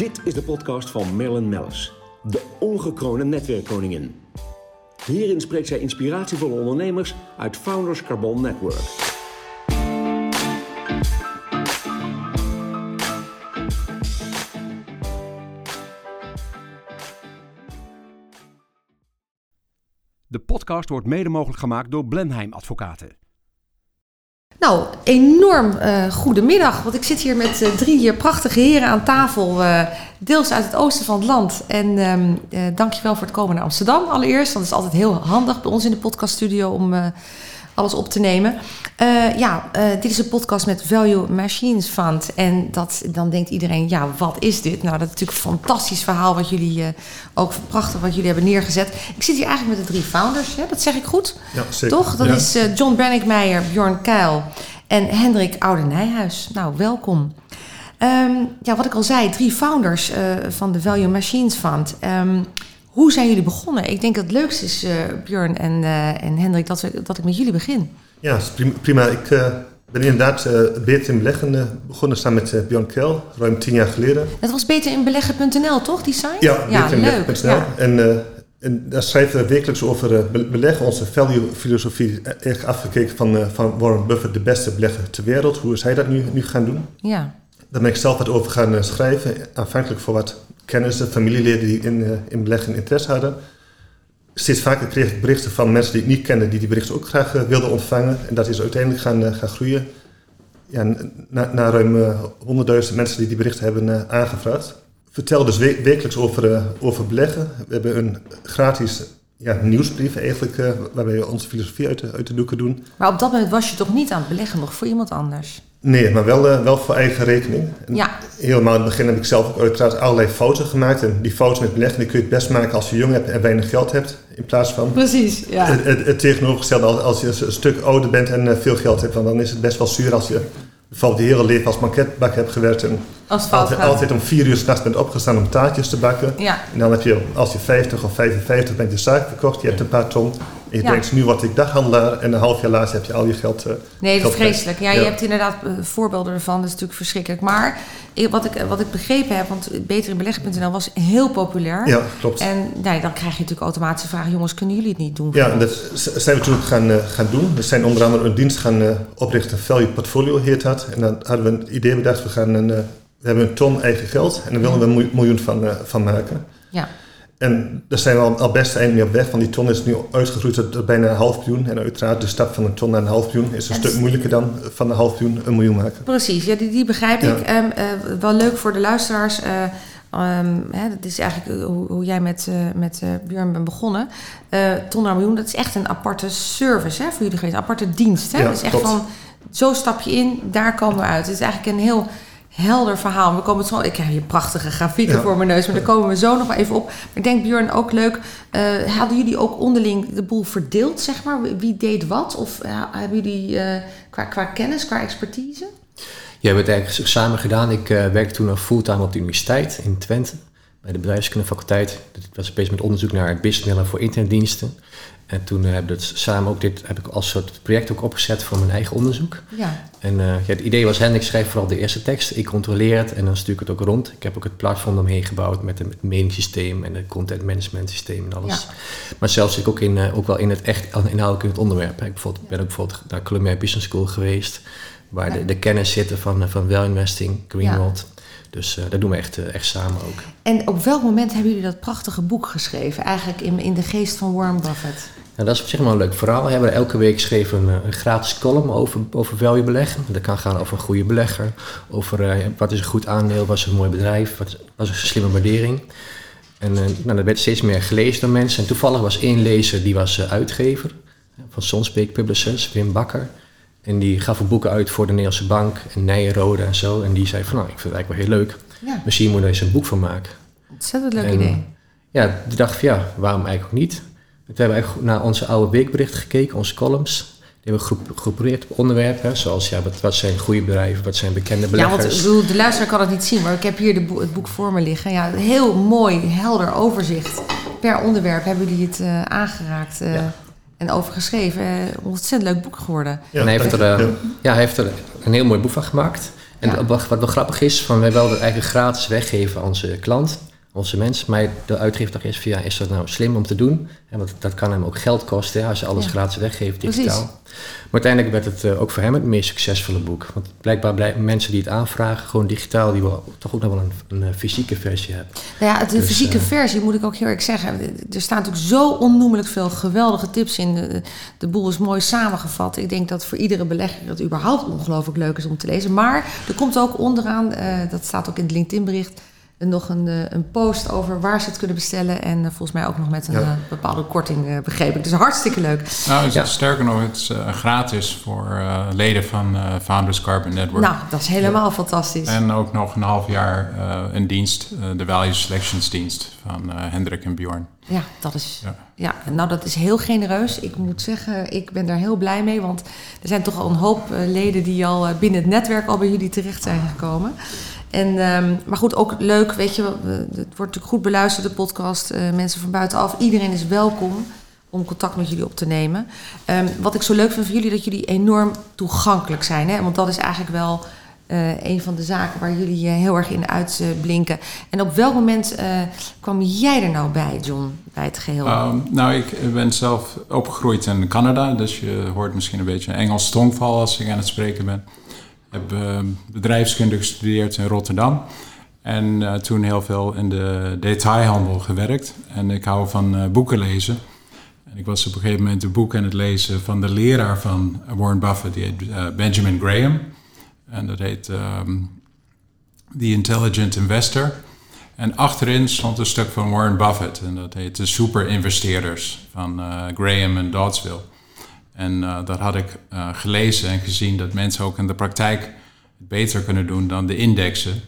Dit is de podcast van Marilyn Mellis, de ongekroonde netwerkkoningin. Hierin spreekt zij inspiratievolle ondernemers uit Founders Carbon Network. De podcast wordt mede mogelijk gemaakt door Blenheim Advocaten. Nou, enorm uh, goedemiddag. Want ik zit hier met uh, drie prachtige heren aan tafel. Uh, deels uit het oosten van het land. En um, dankjewel voor het komen naar Amsterdam allereerst. Dat is altijd heel handig bij ons in de podcaststudio om alles op te nemen. Uh, ja, uh, dit is een podcast met Value Machines Fund. En dat, dan denkt iedereen, ja, wat is dit? Nou, dat is natuurlijk een fantastisch verhaal wat jullie, uh, ook prachtig wat jullie hebben neergezet. Ik zit hier eigenlijk met de drie founders, hè? dat zeg ik goed? Ja, zeker. Toch? Dat ja. is John Brennickmeijer, Bjorn Keil en Hendrik Oude-Nijhuis. Nou, welkom. Um, ja, wat ik al zei, drie founders van de Value Machines Fund. Um, hoe zijn jullie begonnen? Ik denk dat het leukste is, uh, Björn en, uh, en Hendrik, dat, we, dat ik met jullie begin. Ja, prima. Ik uh, ben inderdaad beter in beleggen begonnen samen met Björn Kel, ruim tien jaar geleden. Dat was beterinbeleggen.nl, toch, die site? Ja, beterinbeleggen.nl. Ja. En, en daar schrijven we wekelijks over beleggen, onze value-filosofie, echt afgekeken van, van Warren Buffett, de beste belegger ter wereld. Hoe is hij dat nu, nu gaan doen? Ja. Daar ben ik zelf wat over gaan schrijven, aanvankelijk voor wat kennissen, familieleden die in, uh, in beleggen interesse hadden. Steeds vaker kreeg ik berichten van mensen die ik niet kende, die die berichten ook graag uh, wilden ontvangen. En dat is uiteindelijk gaan, uh, gaan groeien. Ja, na, na ruim honderdduizend mensen die die berichten hebben aangevraagd. Vertel dus we wekelijks over, over beleggen. We hebben een gratis ja, nieuwsbrief eigenlijk, waarbij we onze filosofie uit de, uit de doeken doen. Maar op dat moment was je toch niet aan het beleggen, nog voor iemand anders? Nee, maar wel, uh, wel voor eigen rekening. En ja. Helemaal in het begin heb ik zelf ook uiteraard allerlei fouten gemaakt. En die fouten met beleggen die kun je het best maken als je jong hebt en weinig geld hebt. In plaats van Precies, ja. het, het, het tegenovergestelde als, als je een stuk ouder bent en uh, veel geld hebt. Want dan is het best wel zuur als je bijvoorbeeld je hele leven als banketbak hebt gewerkt. En als altijd, altijd om vier uur s'nachts bent opgestaan om taartjes te bakken. Ja. En dan heb je, als je 50 of 55 bent, je zaak verkocht. Je hebt een paar ton. Je Ja. denkt, nu word ik daghandelaar. En een half jaar later heb je al je geld. eh, Nee, dat is vreselijk. Ja, je hebt inderdaad eh, voorbeelden ervan. Dat is natuurlijk verschrikkelijk. Maar wat ik, wat ik begrepen heb, want beterinbeleggen.nl was heel populair. Ja, klopt. En nou, dan krijg je natuurlijk automatische vragen. Jongens, kunnen jullie het niet doen? Ja, dat zijn we toen ook gaan, eh, gaan doen. We zijn onder andere een dienst gaan eh, oprichten, Value Portfolio heet dat. En dan hadden we een idee bedacht, we, gaan een, we hebben een ton eigen geld en daar willen we een miljoen- van, van maken. Ja. En daar zijn we al, al best eind mee op weg, want die ton is nu uitgegroeid tot bijna een half miljoen. En uiteraard de stap van een ton naar een half miljoen is een En stuk s- moeilijker dan van een half miljoen een miljoen maken. Precies, ja, die, die begrijp Ja. ik. Eh, wel leuk voor de luisteraars. ehm, hè, dat is eigenlijk hoe, hoe jij met, eh, met Björn bent begonnen. Ton naar miljoen, dat is echt een aparte service hè, voor jullie geweest. Een aparte dienst. Hè? Ja, dat is echt klopt. van, zo stap je in, daar komen we uit. Het is eigenlijk een heel helder verhaal. We komen het zo, ik heb hier prachtige grafieken Ja. voor mijn neus, maar daar komen we zo nog even op. Maar ik denk Björn ook leuk. eh, hadden jullie ook onderling de boel verdeeld, zeg maar? Wie deed wat? Of eh, hebben jullie eh, qua, qua kennis, qua expertise? Ja, we hebben het eigenlijk samen gedaan. Ik werkte toen nog fulltime op de universiteit in Twente. Bij de bedrijfskundefaculteit. Ik was bezig met onderzoek naar businessmodellen voor internetdiensten. En toen eh, we het samen ook dit heb ik als soort project ook opgezet voor mijn eigen onderzoek. Ja. En eh, ja, het idee was, Hendrik schrijft vooral de eerste tekst. Ik controleer het en dan stuur ik het ook rond. Ik heb ook het platform omheen gebouwd met het meningssysteem en het content management systeem en alles. Maar zelfs zit ik ook, in, eh, ook wel in het echt inhoudelijk in het onderwerp. Ik bijvoorbeeld, ben ook bijvoorbeeld naar Columbia Business School geweest. Waar de, de kennis zitten van, van well investing, Greenwald. Dus eh, dat doen we echt, echt samen ook. En op welk moment hebben jullie dat prachtige boek geschreven? Eigenlijk in, in de geest van Warren Buffett. Nou, dat is op zich wel een leuk verhaal. We hebben elke week geschreven een, eh, een gratis column over, over value beleggen. Dat kan gaan over een goede belegger, over eh, wat is een goed aandeel, wat is een mooi bedrijf, wat is, wat is een slimme waardering. En eh, nou, dat werd steeds meer gelezen door mensen. En toevallig was één lezer, die was uitgever van Sonsbeek Publishers, Wim Bakker. En die gaf ook boeken uit voor de Nederlandse Bank en Nijenrode en zo. En die zei van, nou, ik vind het eigenlijk wel heel leuk. Ja, Misschien moeten we er eens een boek van maken. ontzettend leuk En, idee. Ja, die dacht van ja, waarom eigenlijk ook niet? Toen hebben we eigenlijk naar onze oude weekberichten gekeken, onze columns. Die hebben we gegroepeerd op onderwerpen, zoals ja, wat, wat zijn goede bedrijven, wat zijn bekende Ja, want beleggers. ik bedoel, de luisteraar kan het niet zien, maar ik heb hier de het boek voor me liggen. Ja, een heel mooi, helder overzicht. Per onderwerp hebben jullie het eh, aangeraakt eh, Ja. en over geschreven. Eh, ontzettend leuk boek geworden. en hij heeft, er, ja, hij heeft er een heel mooi boek van gemaakt. En Ja. wat, wat wel grappig is, van wij wilden het eigenlijk gratis weggeven aan onze klant, onze mensen. Maar de uitgever is ja, is dat nou slim om te doen? En want dat kan hem ook geld kosten hè, als je alles Ja. gratis weggeeft Precies. digitaal. Maar uiteindelijk werd het eh, ook voor hem het meest succesvolle boek. Want blijkbaar blijven mensen die het aanvragen, gewoon digitaal, die wel, toch ook nog wel een, een eh, fysieke versie hebben. Nou ja, de Dus, fysieke eh, versie moet ik ook heel erg zeggen. Er staan natuurlijk zo onnoemelijk veel geweldige tips in. De, de boel is mooi samengevat. Ik denk dat voor iedere belegger het überhaupt ongelooflijk leuk is om te lezen. Maar er komt ook onderaan, dat staat ook in het LinkedIn-bericht, nog een, eh, een post over waar ze het kunnen bestellen. En eh, volgens mij ook nog met een Ja. eh, bepaalde korting, eh, begreep ik. Dus hartstikke leuk. Nou, het is Ja. sterker nog, het is eh, gratis voor eh, leden van eh, Founders Carbon Network. Nou, dat is helemaal fantastisch. En ook nog een half jaar eh, een dienst, eh, de Value Selections dienst van eh, Hendrik en Bjorn. Ja, dat is, Ja. ja. nou dat is heel genereus. Ik moet zeggen, ik ben daar heel blij mee. Want er zijn toch al een hoop leden die al binnen het netwerk al bij jullie terecht zijn gekomen. En, ehm, maar goed, ook leuk, weet je, het wordt natuurlijk goed beluisterd, de podcast. eh, mensen van buitenaf, iedereen is welkom om contact met jullie op te nemen. Ehm, wat ik zo leuk vind van jullie, dat jullie enorm toegankelijk zijn. Hè? Want dat is eigenlijk wel eh, een van de zaken waar jullie eh, heel erg in uitblinken. En op welk moment kwam jij er nou bij, John, bij het geheel? Ehm, nou, ik ben zelf opgegroeid in Canada, dus je hoort misschien een beetje een Engels tongval als ik aan het spreken ben. Heb eh, bedrijfskunde gestudeerd in Rotterdam en eh, toen heel veel in de detailhandel gewerkt. En ik hou van eh, boeken lezen. En ik was op een gegeven moment een boek aan het lezen van de leraar van Warren Buffett, die heet Benjamin Graham. En dat heet ehm, The Intelligent Investor. En achterin stond een stuk van Warren Buffett. En dat heet De Super Investeerders van Graham en Doddsville. En eh, dat had ik eh, gelezen en gezien dat mensen ook in de praktijk het beter kunnen doen dan de indexen.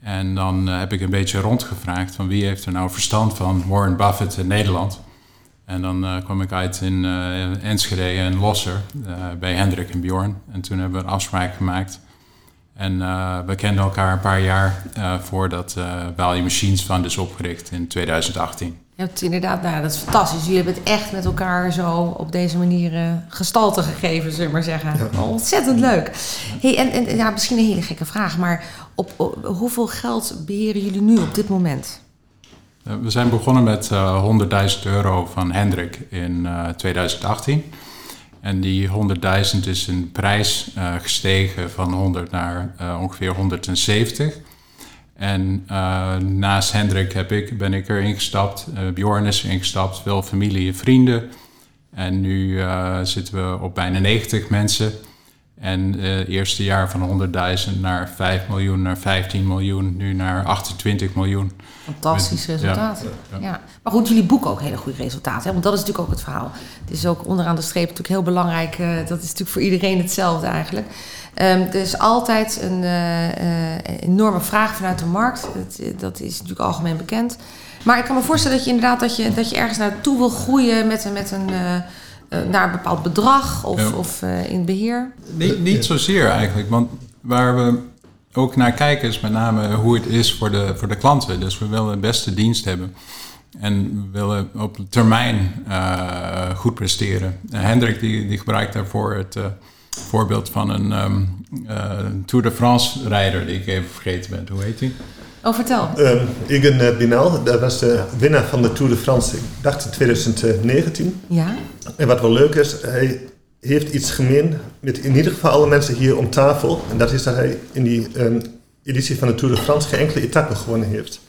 En dan eh, heb ik een beetje rondgevraagd van wie heeft er nou verstand van Warren Buffett in Nederland. En dan kwam ik uit in Enschede en Losser bij Hendrik en Bjorn. En toen hebben we een afspraak gemaakt. En we kenden elkaar een paar jaar voordat Value Machines Fund is opgericht in 2018. Je hebt inderdaad, nou, dat is fantastisch. Jullie hebben het echt met elkaar zo op deze manier eh, gestalte gegeven, zullen we maar zeggen. Ontzettend leuk. Hey, en, en ja, misschien een hele gekke vraag, maar op, op- hoeveel geld beheren jullie nu op dit moment? Eh, we zijn begonnen met eh 100.000 euro van Hendrik in eh 2018. En die 100.000 is in prijs eh, gestegen van 100 naar eh, ongeveer 170. En eh, naast Hendrik heb ik, ben ik erin gestapt, eh Bjorn is erin gestapt, veel familie en vrienden. En nu eh, zitten we op bijna 90 mensen. En eh, het eerste jaar van 100.000 naar 5 miljoen, naar 15 miljoen, nu naar 28 miljoen. Fantastisch resultaat. ja, Ja, ja. Maar goed, jullie boeken ook hele goede resultaten. Hè? Want dat is natuurlijk ook het verhaal. Het is ook onderaan de streep natuurlijk heel belangrijk. eh, dat is natuurlijk voor iedereen hetzelfde eigenlijk. Ehm, er is altijd een eh, eh, enorme vraag vanuit de markt. Dat, eh, dat is natuurlijk algemeen bekend. Maar ik kan me voorstellen dat je inderdaad dat je, dat je ergens naartoe wil groeien met, een- met een, eh, eh, naar een bepaald bedrag of, Ja. of eh, in beheer. Niet, niet zozeer eigenlijk, want waar we ook naar kijken is met name hoe het is voor de, voor de klanten. Dus we willen de beste dienst hebben. En we willen op termijn eh, goed presteren. En Hendrik die, die gebruikt daarvoor het eh, voorbeeld van een ehm, eh, Tour de France rijder die ik even vergeten ben. Hoe heet die? Oh, vertel. Um, Egan eh, Binal, dat was de winnaar van de Tour de France, ik dacht in 2019. Ja? En wat wel leuk is, hij heeft iets gemeen met in ieder geval alle mensen hier om tafel. En dat is dat hij in die ehm, editie van de Tour de France geen enkele etappe gewonnen heeft.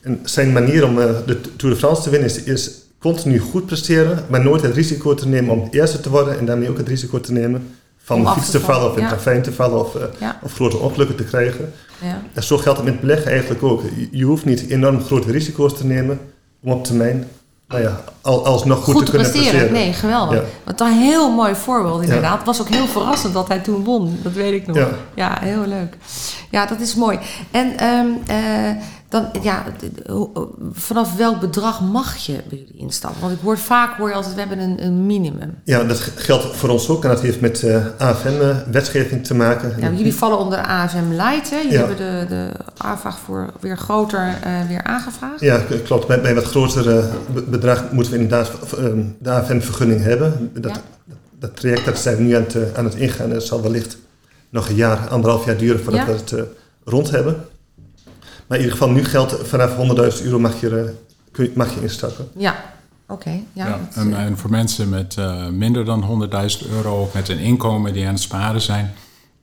En zijn manier om eh, de Tour de France te winnen is, is continu goed presteren, maar nooit het risico te nemen om eerste te worden en daarmee ook het risico te nemen van Om de af fiets te vallen of in ja. het ravijn te vallen of, eh, Ja. of grote ongelukken te krijgen. Ja. En zo geldt het met beleggen eigenlijk ook. Je- hoeft niet enorm grote risico's te nemen om op termijn nou ja, al, alsnog goed, goed, te kunnen presteren. presteren. Nee, geweldig. Ja. Wat een heel mooi voorbeeld inderdaad. Het was ook heel verrassend dat hij toen won. Dat weet ik nog. Ja, Ja. heel leuk. Ja, dat is mooi. En ehm, eh, dan, ja, vanaf welk bedrag mag je bij jullie instappen? Want ik hoor vaak hoor je altijd, we hebben een, een minimum. Ja, dat geldt voor ons ook en dat heeft met eh AFM-wetgeving te maken. Ja, jullie vallen onder de AFM Light. Hè? Jullie Ja. hebben de, de aanvraag voor weer groter eh, weer aangevraagd. Ja, klopt. Bij, bij wat grotere be- bedrag moeten we inderdaad ehm, de AFM-vergunning hebben. Dat, Ja. dat traject dat zijn we nu aan het, eh, aan het ingaan. Dat zal wellicht nog een jaar, anderhalf jaar duren voordat Ja. we het eh, rond hebben. Maar in ieder geval nu geldt vanaf 100.000 euro mag je, eh, kun je, mag je instappen. Ja, oké. ja, Ja, en, eh, en voor mensen met eh, minder dan 100.000 euro of met een inkomen die aan het sparen zijn,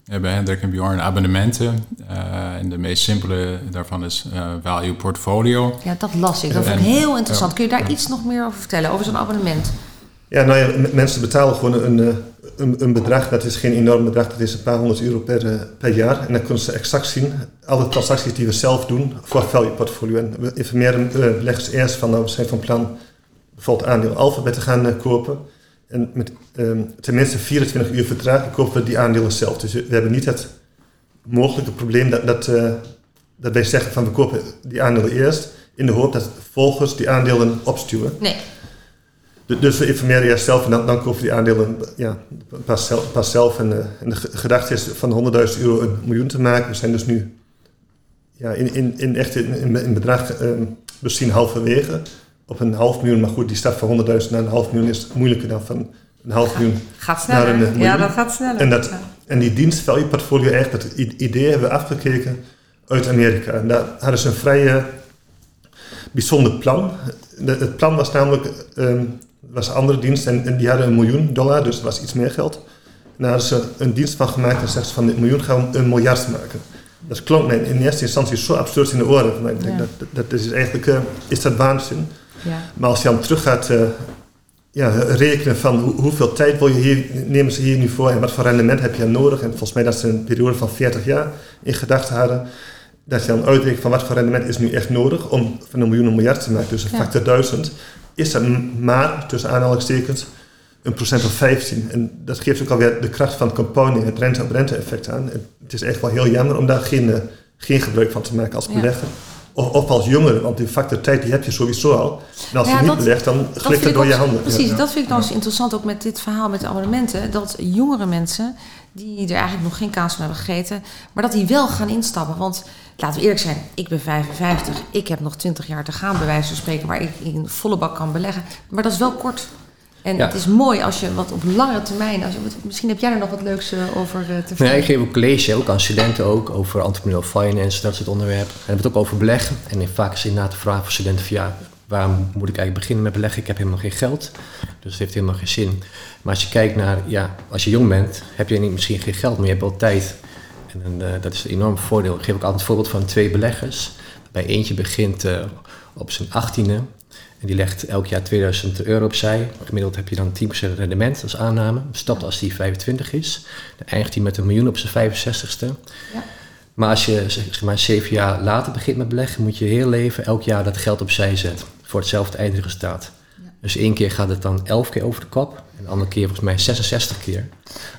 hebben Hendrik en Bjorn abonnementen. Eh, en de meest simpele daarvan is eh, Value Portfolio. ja, dat las ik. Dat vond ik heel interessant. Kun je daar iets nog meer over vertellen? Over zo'n abonnement? Ja, nou ja, mensen betalen gewoon een, eh, een, een bedrag, dat is geen enorm bedrag, dat is een paar honderd euro per, eh, per jaar. En dan kunnen ze exact zien, alle transacties die we zelf doen voor value portfolio. En we informeren eh, beleggers eerst van, nou, we zijn van plan bijvoorbeeld aandeel Alphabet te gaan eh, kopen. En met ehm, tenminste 24 uur vertraging kopen we die aandelen zelf. Dus we hebben niet het mogelijke probleem dat, dat, eh, dat wij zeggen van we kopen die aandelen eerst, in de hoop dat volgers die aandelen opstuwen. Nee. Du- Dus we informeren eerst zelf en dan, dan kopen die aandelen ja, pas, zelf, pas zelf. En, eh, en de ge- gedachte is van 100.000 euro een miljoen te maken. We zijn dus nu ja, in, in, in echt in, in, bedrag ehm misschien halverwege. Op een half miljoen, maar goed, die stap van 100.000 naar een half miljoen is moeilijker dan van een half miljoen. Gaat sneller. Naar een, eh, ja, miljoen. dat gaat sneller. En dat-. En die dienst value portfolio, eigenlijk, dat idee hebben we afgekeken uit Amerika. En daar hadden ze een vrij bijzonder plan. De- het plan was namelijk, ehm was een andere dienst en, en die hadden een miljoen dollar, dus dat was iets meer geld. En daar hadden ze een dienst van gemaakt en zeggen ze van dit miljoen gaan we een miljard maken. Dat klonk mij in eerste instantie zo absurd in de oren. Ik denk Ja. dat, dat, dat is eigenlijk eh, is dat waanzin. Ja. Maar als je dan terug gaat eh, ja, rekenen van hoe, hoeveel tijd wil je hier, nemen ze hier nu voor en wat voor rendement heb je dan nodig. En volgens mij dat ze een periode van 40 jaar in gedachten hadden. Dat je dan uitrekent van wat voor rendement is nu echt nodig om van een miljoen een miljard te maken. Dus een factor 1000 is dat maar, tussen aanhalingstekens, een procent of 15. En dat geeft ook alweer de kracht van compounding, het rente-op-rente effect aan. En het is echt wel heel jammer om daar geen, eh, geen gebruik van te maken als Ja. Of, of als jongere, want die factor tijd die heb je sowieso al. En als Ja, je niet dat- belegt, dan glipt het door ook- je handen. Precies, Ja. dat vind ik dan eens interessant ook met dit verhaal met de abonnementen. Dat jongere mensen, die er eigenlijk nog geen kaas van hebben gegeten, maar dat die wel gaan instappen. Want laten we eerlijk zijn, ik ben 55, ik heb nog 20 jaar te gaan, bij wijze van spreken, waar ik in volle bak kan beleggen. Maar dat is wel kort. En Ja. het is mooi als je wat op langere termijn, als je, misschien heb jij er nog wat leuks eh, over eh, te Nee, vertellen. ik geef ook college, ook aan studenten ook, over entrepreneurial finance, dat soort onderwerpen. En we hebben het ook over beleggen. En vaak is inderdaad de vraag voor studenten van ja, waarom moet ik eigenlijk beginnen met beleggen? Ik heb helemaal geen geld, dus het heeft helemaal geen zin. Maar als je kijkt naar, ja, als je jong bent, heb je niet, misschien geen geld, maar je hebt wel tijd. En eh, dat is een enorm voordeel. Ik geef ook altijd het voorbeeld van twee beleggers. Bij eentje begint op zijn achttiende en die legt elk jaar 2000 euro opzij. Gemiddeld heb je dan 10% rendement als aanname. Stopt als die 25 is. Dan eindigt hij met een miljoen op zijn 65ste. Ja. Maar als je zeg maar zeven jaar later begint met beleggen, moet je heel leven elk jaar dat geld opzij zetten. Voor hetzelfde eindresultaat. Dus één keer gaat het dan 11 keer over de kop. En de andere keer volgens mij 66 keer.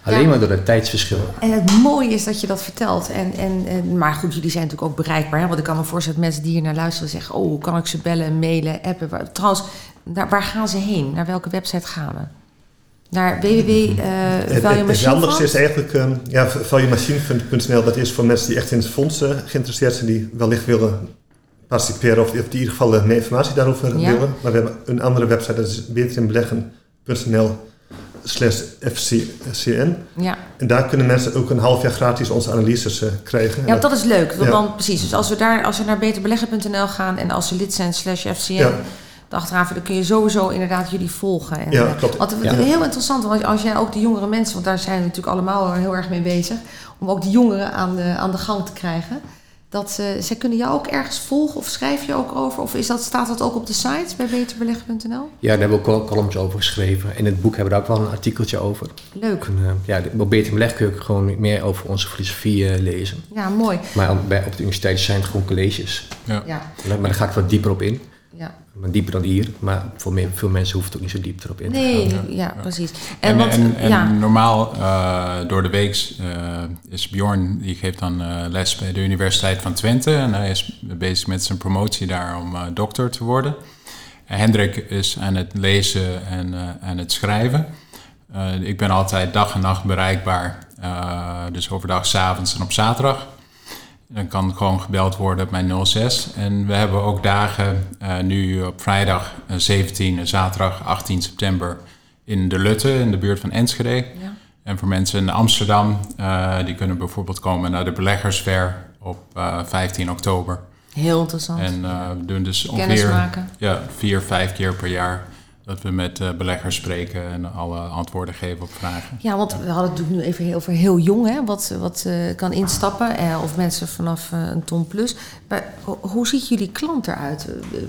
Alleen Ja. maar door het tijdsverschil. En het mooie is dat je dat vertelt. En, en, en, maar goed, jullie zijn natuurlijk ook bereikbaar. Hè? Want ik kan me voorstellen dat mensen die hier naar luisteren zeggen... oh, hoe kan ik ze bellen, mailen, appen? Waar- Trouwens, daar, waar gaan ze heen? Naar welke website gaan we? Naar www. Uh, Het, het, het handigste is eigenlijk ehm ja, valuemachine.nl. Dat is voor mensen die echt in het fonds eh, geïnteresseerd zijn, die wellicht willen participeren of, die- of die in ieder geval eh, meer informatie daarover Ja. willen. Maar we hebben een andere website, dat is beterinbeleggen.nl slash FCN. Ja. En daar kunnen mensen ook een half jaar gratis onze analyses eh, krijgen. En ja, dat is leuk. Want Ja. dan, precies. Dus als we, daar, als we naar beterbeleggen.nl gaan... en als ze lid zijn slash FCN... Ja. achterhaven, dan kun je sowieso inderdaad jullie volgen. En, Ja, eh, klopt. Want het Ja. is heel interessant, want als jij ook de jongere mensen, want daar zijn we natuurlijk allemaal heel erg mee bezig, om ook die jongeren aan de, aan de gang te krijgen. Dat, eh zij kunnen jou ook ergens volgen of schrijf je ook over? Of is dat, staat dat ook op de site bij beterbeleggen.nl? Ja, daar hebben we ook columns over geschreven. In het boek hebben we daar ook wel een artikeltje over. Leuk. En, eh, ja, op Beter Beleg kun je ook gewoon meer over onze filosofie eh, lezen. Ja, mooi. Maar op, bij, op de universiteit zijn het gewoon colleges. Ja. Ja, Maar daar ga ik wat dieper op in. Ja. Maar dieper dan hier. Maar voor veel mensen hoeft het ook niet zo diep erop in te Nee, gaan. ja, precies. En, En, wat, en, en ja, normaal eh, door de week eh, is Bjorn, die geeft dan eh, les bij de Universiteit van Twente. En hij is bezig met zijn promotie daar om eh, dokter te worden. En Hendrik is aan het lezen en eh, aan het schrijven. Eh, ik ben altijd dag en nacht bereikbaar. eh, dus overdag, 's avonds en op zaterdag. Dan kan gewoon gebeld worden op mijn 06. En we hebben ook dagen, eh, nu op vrijdag eh, 17 en zaterdag 18 september in de Lutte, in de buurt van Enschede. ja. En voor mensen in Amsterdam, uh, die kunnen bijvoorbeeld komen naar de beleggersfair op uh, 15 oktober. Heel interessant. En we doen dus ongeveer ja, vier, vijf keer per jaar dat we met uh, beleggers spreken en alle antwoorden geven op vragen. Ja, want we hadden het nu even over heel jong, hè, wat, wat eh, kan instappen. eh, of mensen vanaf eh, een ton plus. Maar ho- hoe ziet jullie klant eruit? Eh, eh,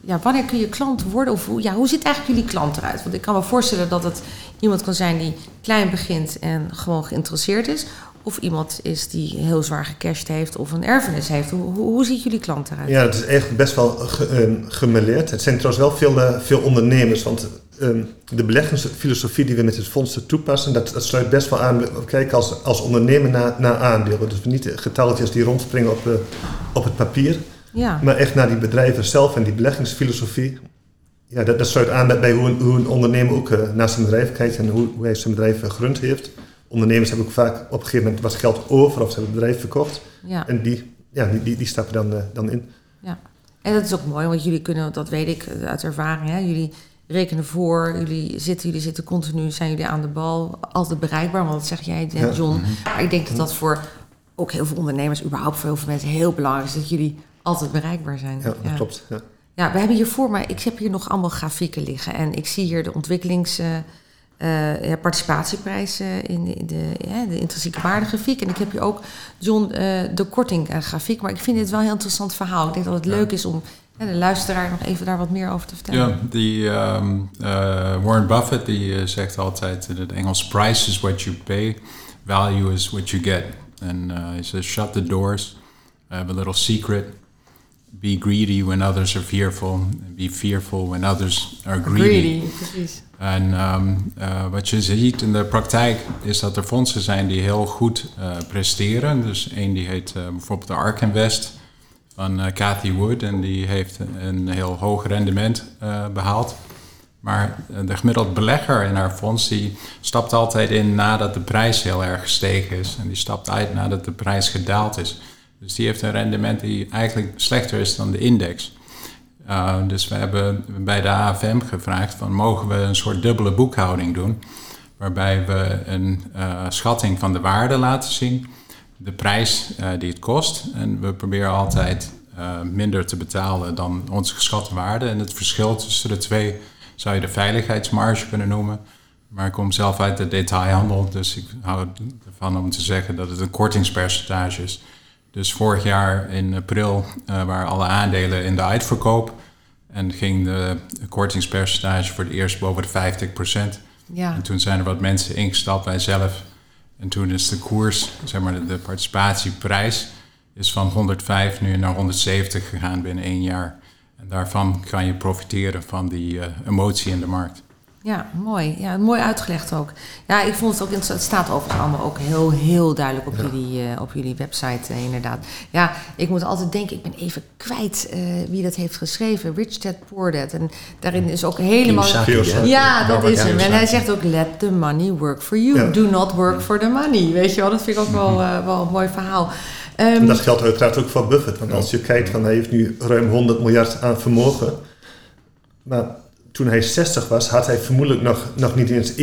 ja, wanneer kun je klant worden? Of hoe, ja, hoe ziet eigenlijk jullie klant eruit? Want ik kan me voorstellen dat het iemand kan zijn die klein begint en gewoon geïnteresseerd is. Of iemand is die heel zwaar gecashed heeft of een erfenis heeft. Hoe, ziet jullie klant eruit? Ja, het is echt best wel ge, ehm, gemêleerd. Het zijn trouwens wel veel, eh, veel ondernemers, want ehm, de beleggingsfilosofie die we met het fonds toepassen, dat, dat sluit best wel aan. We kijken als, als ondernemer naar, naar aandelen. Dus niet getalletjes die rondspringen op, eh, op het papier, Ja, maar echt naar die bedrijven zelf en die beleggingsfilosofie. Ja, dat, dat sluit aan bij, hoe, een, hoe een ondernemer ook eh, naar zijn bedrijf kijkt en hoe, hoe hij zijn bedrijf eh, gerund heeft. Ondernemers hebben ook vaak op een gegeven moment wat geld over of ze hebben het bedrijf verkocht. ja. En die, ja, die, die, die stappen dan, eh, dan in. En dat is ook mooi, want jullie kunnen, dat weet ik uit ervaring, hè, jullie rekenen voor, jullie zitten, jullie zitten continu, zijn jullie aan de bal, altijd bereikbaar, want dat zeg jij Ja. John. Maar ik denk dat dat voor ook heel veel ondernemers, überhaupt voor heel veel mensen, heel belangrijk is dat jullie altijd bereikbaar zijn. Ja, dat klopt. Ja. Ja, we hebben hier voor mij, ik heb hier nog allemaal grafieken liggen en ik zie hier de ontwikkelings... eh, eh, ja, participatieprijs eh, in de, in de, ja, de intrinsieke waardegrafiek. En ik heb hier ook, John, eh, de kortinggrafiek. Maar ik vind dit wel een heel interessant verhaal. Ik denk dat het leuk is om de luisteraar nog even daar wat meer over te vertellen. Ja, die ehm, eh, Warren Buffett die eh, zegt altijd in het Engels: price is what you pay, value is what you get. En eh, hij zegt: shut the doors, have a little secret. Be greedy when others are fearful. and Be fearful when others are greedy. precies. En ehm, eh, wat je ziet in de praktijk is dat er fondsen zijn die heel goed eh, presteren. Dus één die heet eh, bijvoorbeeld de Ark Invest van Cathy Wood en die heeft een heel hoog rendement eh, behaald. Maar de gemiddeld belegger in haar fonds die stapt altijd in nadat de prijs heel erg gestegen is. En die stapt uit nadat de prijs gedaald is. Dus die heeft een rendement die eigenlijk slechter is dan de index. Uh, dus we hebben bij de AFM gevraagd van mogen we een soort dubbele boekhouding doen. Waarbij we een uh, schatting van de waarde laten zien. De prijs uh, die het kost. En we proberen altijd minder te betalen dan onze geschatte waarde. En het verschil tussen de twee zou je de veiligheidsmarge kunnen noemen. Maar ik kom zelf uit de detailhandel. Dus ik hou ervan om te zeggen dat het een kortingspercentage is. Dus vorig jaar in april uh, waren alle aandelen in de uitverkoop. En ging de kortingspercentage voor het eerst boven de 50%. Ja. En toen zijn er wat mensen ingestapt, wij zelf. En toen is de koers, zeg maar de, participatieprijs, is van 105 nu naar 170 gegaan binnen één jaar. En daarvan kan je profiteren van die uh, emotie in de markt. Ja, mooi. Ja, mooi uitgelegd ook. Ja, ik vond het ook interessant. Het staat overigens allemaal ook heel, heel duidelijk op, Ja. jullie, uh, op jullie website, uh, inderdaad. Ja, ik moet altijd denken, ik ben even kwijt uh, wie dat heeft geschreven. Rich Dad, Poor Dad. En daarin is ook helemaal... Kiyosaki, Kiyosaki. Ja, dat is hem. En hij zegt ook, let the money work for you. Ja. Do not work for the money. Weet je wel, dat vind ik ook wel, uh, wel een mooi verhaal. Um, En dat geldt uiteraard ook voor Buffett. Want als je kijkt, van, hij heeft nu ruim 100 miljard aan vermogen. Maar toen hij 60 was, had hij vermoedelijk nog, nog niet eens 1%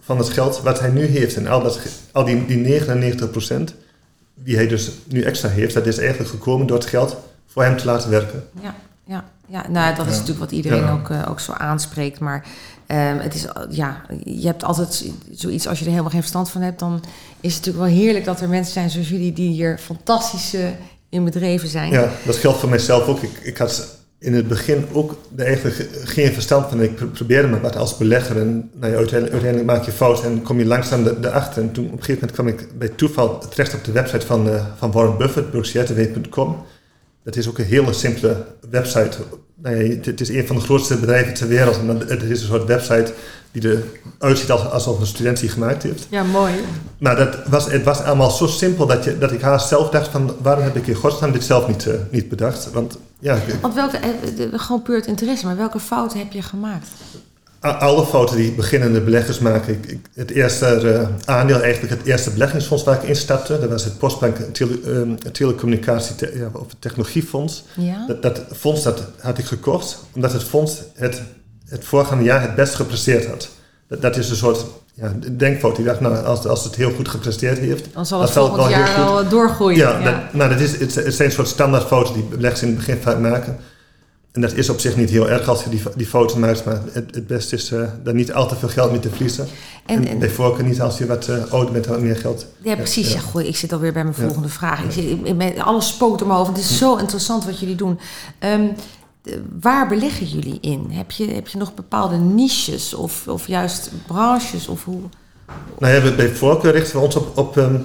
van het geld wat hij nu heeft. En al, dat, al die, die 99% die hij dus nu extra heeft, dat is eigenlijk gekomen door het geld voor hem te laten werken. Ja, ja, ja. nou dat is Ja. natuurlijk wat iedereen Ja. ook, uh, ook zo aanspreekt. Maar um, het is, ja, je hebt altijd zoiets, als je er helemaal geen verstand van hebt, dan is het natuurlijk wel heerlijk dat er mensen zijn zoals jullie die hier fantastisch uh, in bedreven zijn. Ja, dat geldt voor mijzelf ook. Ik, ik had in het begin ook eigenlijk geen verstand van. Ik probeerde me wat als belegger en nou ja, uiteindelijk, uiteindelijk, maak je fout en kom je langzaam erachter. En toen op een gegeven moment kwam ik bij toeval terecht op de website van, uh, van Warren Buffett, brooksjetterway.com. Dat is ook een hele simpele website. Nou ja, het is een van de grootste bedrijven ter wereld. En het is een soort website die eruit ziet alsof een student die gemaakt heeft. Ja, mooi. Maar dat was, het was allemaal zo simpel dat, je, dat ik haast zelf dacht van... waarom heb ik in godsnaam dit zelf niet, uh, niet bedacht? Want, ja, Want welke, gewoon puur het interesse, maar welke fouten heb je gemaakt? Alle fouten die beginnende beleggers maken. Ik, ik, het eerste uh, aandeel, eigenlijk het eerste beleggingsfonds waar ik instapte... dat was het Postbank tele, um, Telecommunicatie te, ja, of Technologiefonds. Ja? Dat, dat fonds dat had ik gekocht omdat het fonds het, het voorgaande jaar het best gepresteerd had. Dat, dat is een soort ja, denkfout. Die dacht, nou, als, als het heel goed gepresteerd heeft... Dan zal het zal het wel heel jaar goed- wel doorgroeien. Ja, Dat, nou, dat is, het, het zijn een soort standaardfoto's die beleggers in het begin vaak maken. En dat is op zich niet heel erg als je die, die foto maakt, maar het, het beste is eh daar niet al te veel geld mee te verliezen. En- En, en- bij voorkeur niet als je wat eh ouder bent en wat meer geld. Ja, precies. Ja, goh, ik zit alweer bij mijn Ja. volgende vraag. Ik zit, ik ben, alles spookt om hoofd. Het is zo interessant wat jullie doen. Ehm, waar beleggen jullie in? Heb je, heb je nog bepaalde niches of, of juist branches? Of hoe? Nou ja, bij- voorkeur richten we ons op, op, ehm,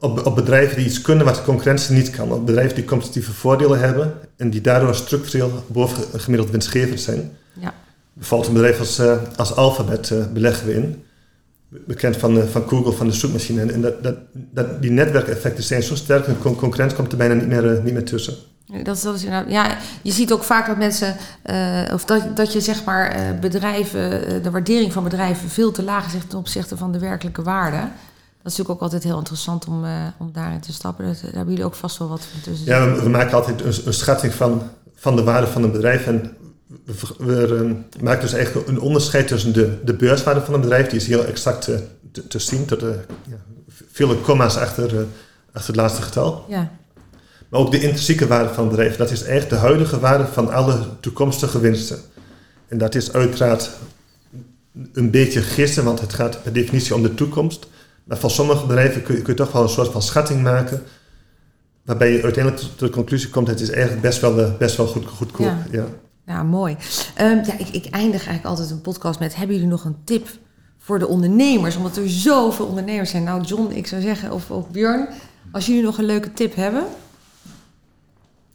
op, op bedrijven die iets kunnen wat de concurrentie niet kan. Op bedrijven die competitieve voordelen hebben en die daardoor structureel boven gemiddeld winstgevend zijn. Ja. Bijvoorbeeld een bedrijf als, eh, als Alphabet eh, beleggen we in. Bekend van, eh, van Google, van de zoekmachine. En, en dat, dat, dat, die netwerkeffecten zijn zo sterk, en con- concurrent komt er bijna niet meer, niet meer tussen. Dat is ja, je ziet ook vaak dat mensen, eh, of dat, dat je zeg maar eh, bedrijven, eh, de waardering van bedrijven veel te laag is ten opzichte van de werkelijke waarde. Dat is natuurlijk ook altijd heel interessant om, om daarin te stappen. Dat, daar hebben jullie ook vast wel wat van tussen. Ja, we, we maken altijd een, een schatting van, van de waarde van een bedrijf. En we, we, maken dus eigenlijk een onderscheid tussen de, de beurswaarde van een bedrijf. Die is heel exact te, te zien. Tot, eh, ja, vele comma's achter, achter het laatste getal. Ja, Maar ook de intrinsieke waarde van het bedrijf. Dat is echt de huidige waarde van alle toekomstige winsten. En dat is uiteraard een beetje gissen, want het gaat per definitie om de toekomst. Maar van sommige bedrijven kun je, kun je toch wel een soort van schatting maken. Waarbij je uiteindelijk tot de conclusie komt: het is eigenlijk best wel, eh, best wel goed, goedkoop. Ja. Ja. ja mooi. Ehm, ja, ik, ik eindig eigenlijk altijd een podcast met: hebben jullie nog een tip voor de ondernemers? Omdat er zoveel ondernemers zijn. Nou, John, ik zou zeggen, of ook Björn, als jullie nog een leuke tip hebben.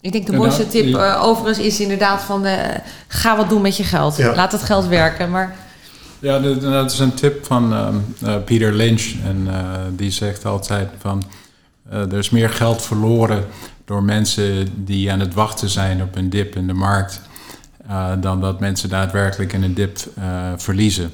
Ik denk de mooiste tip eh, overigens is inderdaad van eh, ga wat doen met je geld. Ja. Laat het geld werken. Maar Ja, dat is een tip van ehm, eh, Peter Lynch. En eh, die zegt altijd van... eh, er is meer geld verloren door mensen die aan het wachten zijn op een dip in de markt... eh, dan dat mensen daadwerkelijk in een dip eh, verliezen.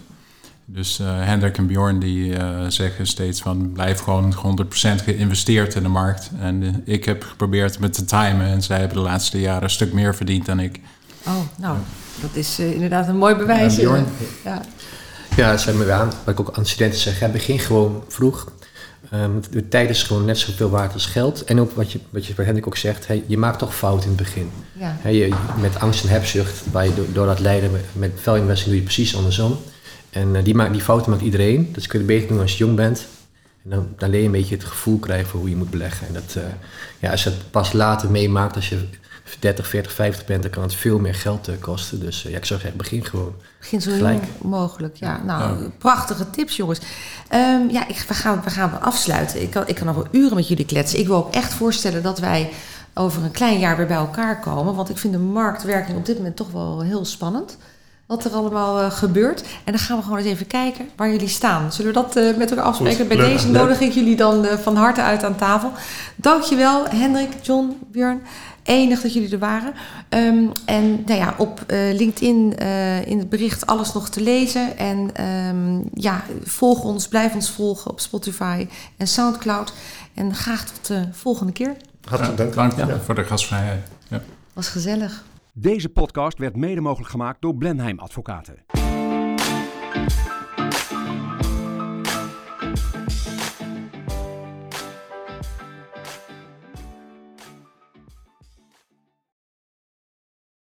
Dus eh, Hendrik en Bjorn die eh, zeggen steeds van... blijf gewoon 100% geïnvesteerd in de markt. En eh, ik heb geprobeerd met te timen... en zij hebben de laatste jaren een stuk meer verdiend dan ik. oh, nou, dat is eh, inderdaad een mooi bewijs. Bjorn? Ja. Ja, dat zijn we weer aan. Wat ik ook aan studenten zeg, begin gewoon vroeg. Ehm, de tijd is gewoon net zoveel waard als geld. En ook wat je, wat je bij Hendrik ook zegt, hè, je maakt toch fout in het begin. Ja. Hè, je, met angst en hebzucht, waar je door, door dat lijden met, met velinvesting doe je precies andersom. En eh, die, maakt, die fouten maakt iedereen. Dus kun je het beter doen als je jong bent. En dan, dan leer je een beetje het gevoel krijgen voor hoe je moet beleggen. En dat, eh, ja, als je het pas later meemaakt, als je 30, 40, 50 bent, dan kan het veel meer geld eh, kosten. Dus ja, ik zou zeggen, begin gewoon. Begin zo Gelijk. jong mogelijk. Ja, nou, Ja. prachtige tips, jongens. Ehm, ja, ik, we, gaan, we gaan afsluiten. Ik kan, ik kan nog wel uren met jullie kletsen. Ik wil ook echt voorstellen dat wij over een klein jaar weer bij elkaar komen. Want ik vind de marktwerking op dit moment toch wel heel spannend. Wat er allemaal eh, gebeurt. En dan gaan we gewoon eens even kijken waar jullie staan. Zullen we dat eh, met elkaar afspreken? Goed, bij leuk, deze leuk. nodig ik jullie dan eh, van harte uit aan tafel. Dankjewel, Hendrik, John, Björn. Enig dat jullie er waren. Ehm, en nou ja, op eh, LinkedIn eh, in het bericht alles nog te lezen. En ehm, ja, volg ons, blijf ons volgen op Spotify en Soundcloud. En graag tot de volgende keer. Hartelijk dank. Dank Ja. voor de gastvrijheid. Ja. Was gezellig. Deze podcast werd mede mogelijk gemaakt door Blenheim Advocaten.